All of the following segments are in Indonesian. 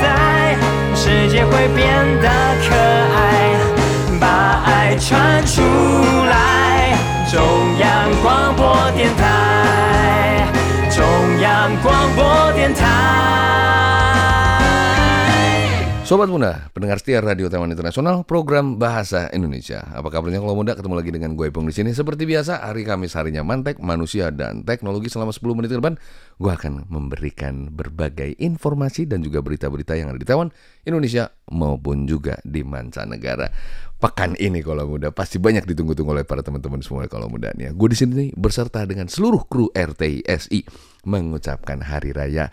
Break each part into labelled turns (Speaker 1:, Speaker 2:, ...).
Speaker 1: 在，世界会变得可爱，把爱传出来。
Speaker 2: Sobat Muda, pendengar setia Radio Taiwan Internasional, program Bahasa Indonesia. Apa kabarnya kalau muda? Ketemu lagi dengan gue Ipong di sini. Seperti biasa, hari Kamis harinya mantek, manusia dan teknologi selama 10 menit ke depan. Gue akan memberikan berbagai informasi dan juga berita-berita yang ada di Taiwan, Indonesia maupun juga di mancanegara. Pekan ini kalau muda pasti banyak ditunggu-tunggu oleh para teman-teman semua kalau muda nih. ya. Gue di sini berserta dengan seluruh kru RTISI mengucapkan hari raya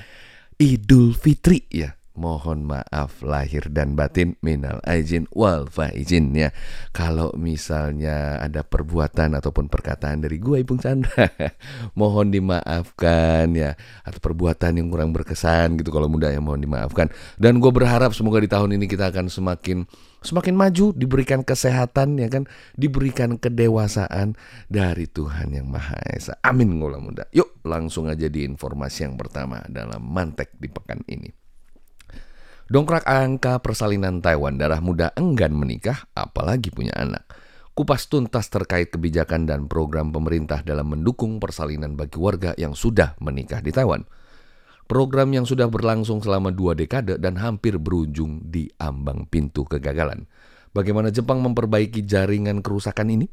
Speaker 2: Idul Fitri ya. Mohon maaf lahir dan batin minal aizin wal faizin ya. Kalau misalnya ada perbuatan ataupun perkataan dari gue Ibung Chandra, mohon dimaafkan ya. Atau perbuatan yang kurang berkesan gitu kalau muda ya mohon dimaafkan. Dan gue berharap semoga di tahun ini kita akan semakin semakin maju, diberikan kesehatan ya kan, diberikan kedewasaan dari Tuhan yang Maha Esa. Amin ngolah muda. Yuk langsung aja di informasi yang pertama dalam mantek di pekan ini. Dongkrak angka persalinan Taiwan darah muda enggan menikah, apalagi punya anak. Kupas tuntas terkait kebijakan dan program pemerintah dalam mendukung persalinan bagi warga yang sudah menikah di Taiwan. Program yang sudah berlangsung selama dua dekade dan hampir berujung di ambang pintu kegagalan. Bagaimana Jepang memperbaiki jaringan kerusakan ini?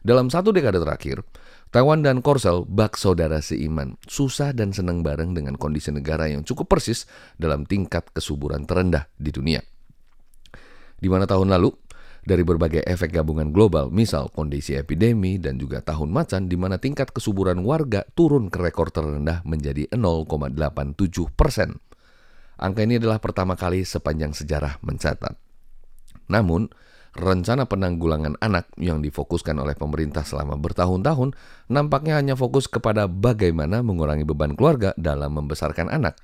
Speaker 2: Dalam satu dekade terakhir, Taiwan dan Korsel, bak saudara seiman, susah dan senang bareng dengan kondisi negara yang cukup persis dalam tingkat kesuburan terendah di dunia. Di mana tahun lalu, dari berbagai efek gabungan global, misal kondisi epidemi dan juga tahun macan di mana tingkat kesuburan warga turun ke rekor terendah menjadi 0,87 persen. Angka ini adalah pertama kali sepanjang sejarah mencatat. Namun, rencana penanggulangan anak yang difokuskan oleh pemerintah selama bertahun-tahun nampaknya hanya fokus kepada bagaimana mengurangi beban keluarga dalam membesarkan anak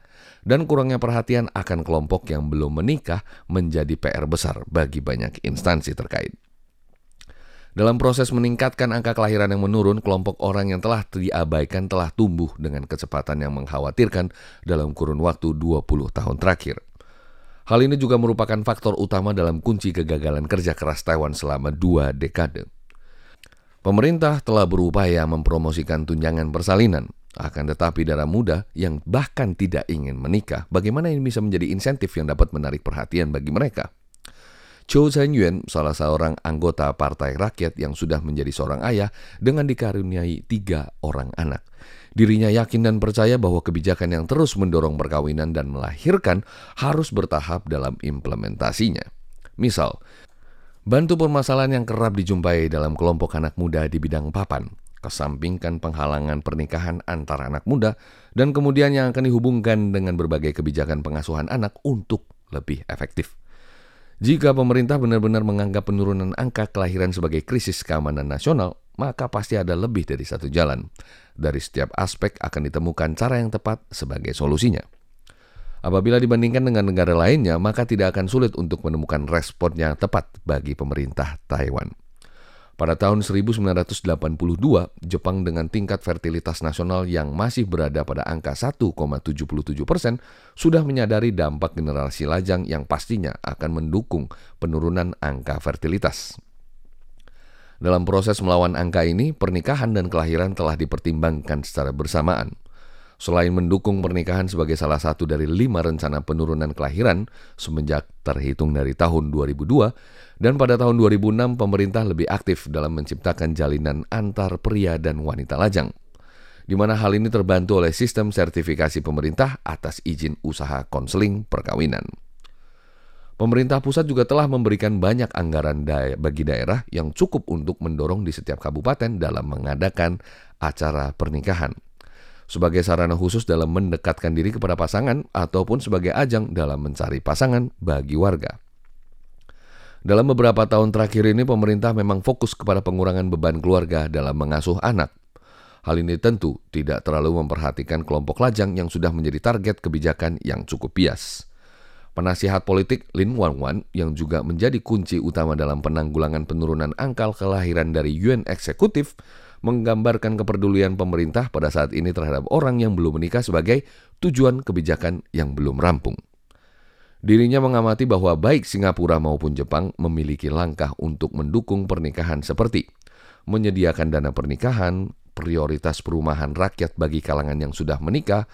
Speaker 2: dan kurangnya perhatian akan kelompok yang belum menikah menjadi PR besar bagi banyak instansi terkait. Dalam proses meningkatkan angka kelahiran yang menurun, kelompok orang yang telah diabaikan telah tumbuh dengan kecepatan yang mengkhawatirkan dalam kurun waktu 20 tahun terakhir. Hal ini juga merupakan faktor utama dalam kunci kegagalan kerja keras Taiwan selama dua dekade. Pemerintah telah berupaya mempromosikan tunjangan persalinan, akan tetapi darah muda yang bahkan tidak ingin menikah, bagaimana ini bisa menjadi insentif yang dapat menarik perhatian bagi mereka? Chou Chen-yuan, salah seorang anggota Partai Rakyat yang sudah menjadi seorang ayah dengan dikaruniai tiga orang anak. Dirinya yakin dan percaya bahwa kebijakan yang terus mendorong perkawinan dan melahirkan harus bertahap dalam implementasinya. Misal, bantu permasalahan yang kerap dijumpai dalam kelompok anak muda di bidang papan, kesampingkan penghalangan pernikahan antara anak muda, dan kemudian yang akan dihubungkan dengan berbagai kebijakan pengasuhan anak untuk lebih efektif. Jika pemerintah benar-benar menganggap penurunan angka kelahiran sebagai krisis keamanan nasional, maka pasti ada lebih dari satu jalan. Dari setiap aspek akan ditemukan cara yang tepat sebagai solusinya. Apabila dibandingkan dengan negara lainnya, maka tidak akan sulit untuk menemukan respon yang tepat bagi pemerintah Taiwan. Pada tahun 1982, Jepang dengan tingkat fertilitas nasional yang masih berada pada angka 1,77 persen sudah menyadari dampak generasi lajang yang pastinya akan mendukung penurunan angka fertilitas. Dalam proses melawan angka ini, pernikahan dan kelahiran telah dipertimbangkan secara bersamaan. Selain mendukung pernikahan sebagai salah satu dari lima rencana penurunan kelahiran semenjak terhitung dari tahun 2002, dan pada tahun 2006 pemerintah lebih aktif dalam menciptakan jalinan antar pria dan wanita lajang. Di mana hal ini terbantu oleh sistem sertifikasi pemerintah atas izin usaha konseling perkawinan. Pemerintah pusat juga telah memberikan banyak anggaran da bagi daerah yang cukup untuk mendorong di setiap kabupaten dalam mengadakan acara pernikahan. Sebagai sarana khusus dalam mendekatkan diri kepada pasangan ataupun sebagai ajang dalam mencari pasangan bagi warga. Dalam beberapa tahun terakhir ini pemerintah memang fokus kepada pengurangan beban keluarga dalam mengasuh anak. Hal ini tentu tidak terlalu memperhatikan kelompok lajang yang sudah menjadi target kebijakan yang cukup bias. Penasihat politik Lin Wanwan yang juga menjadi kunci utama dalam penanggulangan penurunan angka kelahiran dari UN eksekutif menggambarkan kepedulian pemerintah pada saat ini terhadap orang yang belum menikah sebagai tujuan kebijakan yang belum rampung. Dirinya mengamati bahwa baik Singapura maupun Jepang memiliki langkah untuk mendukung pernikahan seperti menyediakan dana pernikahan, prioritas perumahan rakyat bagi kalangan yang sudah menikah,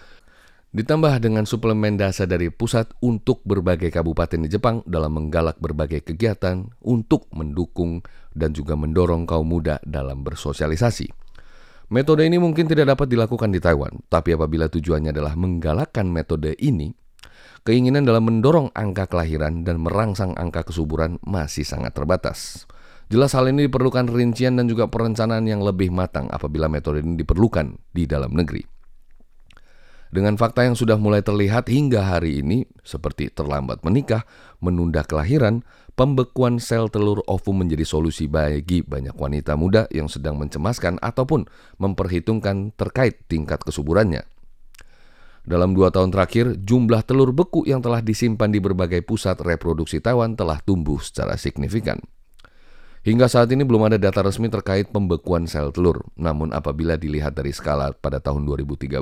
Speaker 2: ditambah dengan suplemen dasar dari pusat untuk berbagai kabupaten di Jepang dalam menggalak berbagai kegiatan untuk mendukung dan juga mendorong kaum muda dalam bersosialisasi. Metode ini mungkin tidak dapat dilakukan di Taiwan, tapi apabila tujuannya adalah menggalakkan metode ini, keinginan dalam mendorong angka kelahiran dan merangsang angka kesuburan masih sangat terbatas. Jelas hal ini diperlukan rincian dan juga perencanaan yang lebih matang apabila metode ini diperlukan di dalam negeri. Dengan fakta yang sudah mulai terlihat hingga hari ini, seperti terlambat menikah, menunda kelahiran, pembekuan sel telur ovum menjadi solusi bagi banyak wanita muda yang sedang mencemaskan ataupun memperhitungkan terkait tingkat kesuburannya. Dalam dua tahun terakhir, jumlah telur beku yang telah disimpan di berbagai pusat reproduksi Taiwan telah tumbuh secara signifikan. Hingga saat ini belum ada data resmi terkait pembekuan sel telur. Namun apabila dilihat dari skala pada tahun 2013,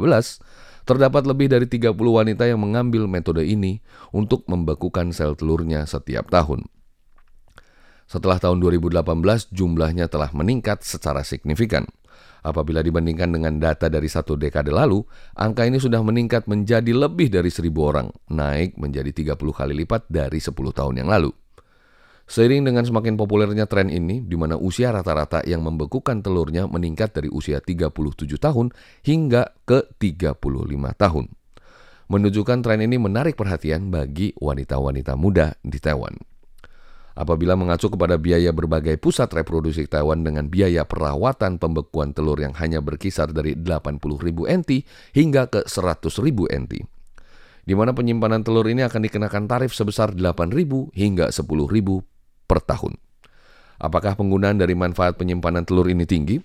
Speaker 2: terdapat lebih dari 30 wanita yang mengambil metode ini untuk membekukan sel telurnya setiap tahun. Setelah tahun 2018, jumlahnya telah meningkat secara signifikan. Apabila dibandingkan dengan data dari satu dekade lalu, angka ini sudah meningkat menjadi lebih dari seribu orang, naik menjadi 30 kali lipat dari 10 tahun yang lalu. Seiring dengan semakin populernya tren ini, di mana usia rata-rata yang membekukan telurnya meningkat dari usia 37 tahun hingga ke 35 tahun. Menunjukkan tren ini menarik perhatian bagi wanita-wanita muda di Taiwan. Apabila mengacu kepada biaya berbagai pusat reproduksi Taiwan dengan biaya perawatan pembekuan telur yang hanya berkisar dari 80 ribu NT hingga ke 100 ribu NT. Di mana penyimpanan telur ini akan dikenakan tarif sebesar 8 ribu hingga 10 ribu per tahun. Apakah penggunaan dari manfaat penyimpanan telur ini tinggi?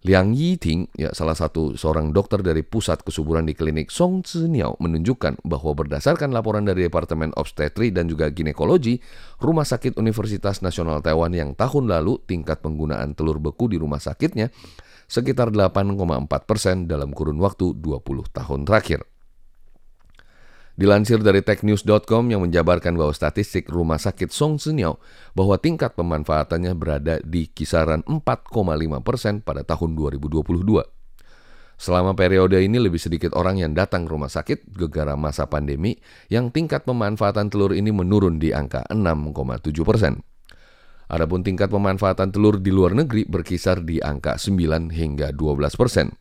Speaker 2: Liang Yiting, ya salah satu seorang dokter dari pusat kesuburan di klinik Song Ziniao menunjukkan bahwa berdasarkan laporan dari Departemen Obstetri dan juga Ginekologi, Rumah Sakit Universitas Nasional Taiwan yang tahun lalu tingkat penggunaan telur beku di rumah sakitnya sekitar 8,4 persen dalam kurun waktu 20 tahun terakhir. Dilansir dari technews.com yang menjabarkan bahwa statistik rumah sakit Song Senyao bahwa tingkat pemanfaatannya berada di kisaran 4,5 persen pada tahun 2022. Selama periode ini lebih sedikit orang yang datang ke rumah sakit gegara masa pandemi yang tingkat pemanfaatan telur ini menurun di angka 6,7 persen. Adapun tingkat pemanfaatan telur di luar negeri berkisar di angka 9 hingga 12 persen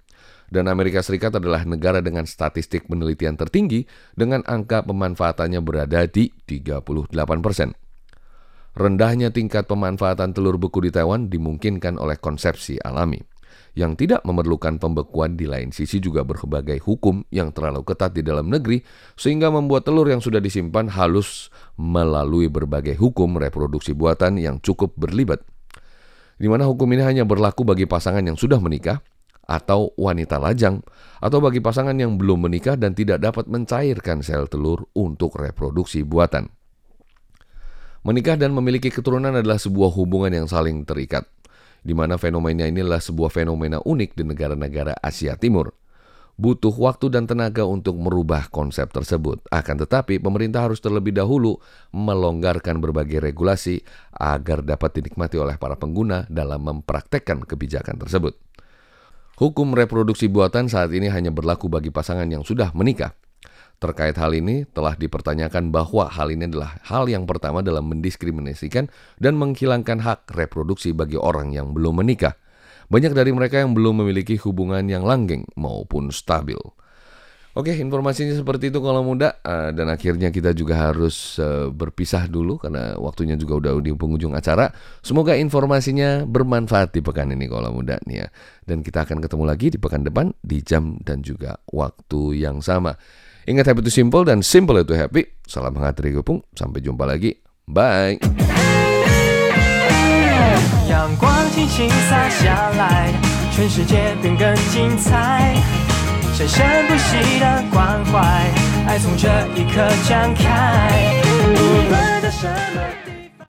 Speaker 2: dan Amerika Serikat adalah negara dengan statistik penelitian tertinggi dengan angka pemanfaatannya berada di 38 persen. Rendahnya tingkat pemanfaatan telur beku di Taiwan dimungkinkan oleh konsepsi alami. Yang tidak memerlukan pembekuan di lain sisi juga berbagai hukum yang terlalu ketat di dalam negeri sehingga membuat telur yang sudah disimpan halus melalui berbagai hukum reproduksi buatan yang cukup berlibat. Di mana hukum ini hanya berlaku bagi pasangan yang sudah menikah, atau wanita lajang, atau bagi pasangan yang belum menikah dan tidak dapat mencairkan sel telur untuk reproduksi buatan. Menikah dan memiliki keturunan adalah sebuah hubungan yang saling terikat, di mana fenomena ini adalah sebuah fenomena unik di negara-negara Asia Timur. Butuh waktu dan tenaga untuk merubah konsep tersebut. Akan tetapi, pemerintah harus terlebih dahulu melonggarkan berbagai regulasi agar dapat dinikmati oleh para pengguna dalam mempraktekkan kebijakan tersebut. Hukum reproduksi buatan saat ini hanya berlaku bagi pasangan yang sudah menikah. Terkait hal ini, telah dipertanyakan bahwa hal ini adalah hal yang pertama dalam mendiskriminasikan dan menghilangkan hak reproduksi bagi orang yang belum menikah. Banyak dari mereka yang belum memiliki hubungan yang langgeng maupun stabil. Oke, informasinya seperti itu kalau muda uh, dan akhirnya kita juga harus uh, berpisah dulu karena waktunya juga udah di penghujung acara. Semoga informasinya bermanfaat di pekan ini kalau muda nih ya. Dan kita akan ketemu lagi di pekan depan di jam dan juga waktu yang sama. Ingat happy itu simple dan simple itu happy. Salam hangat dari Gepung. Sampai jumpa lagi. Bye. 阳光轻轻洒下来，全世界变更精彩。 生生不息的关怀，爱从这一刻展开。无论在什么。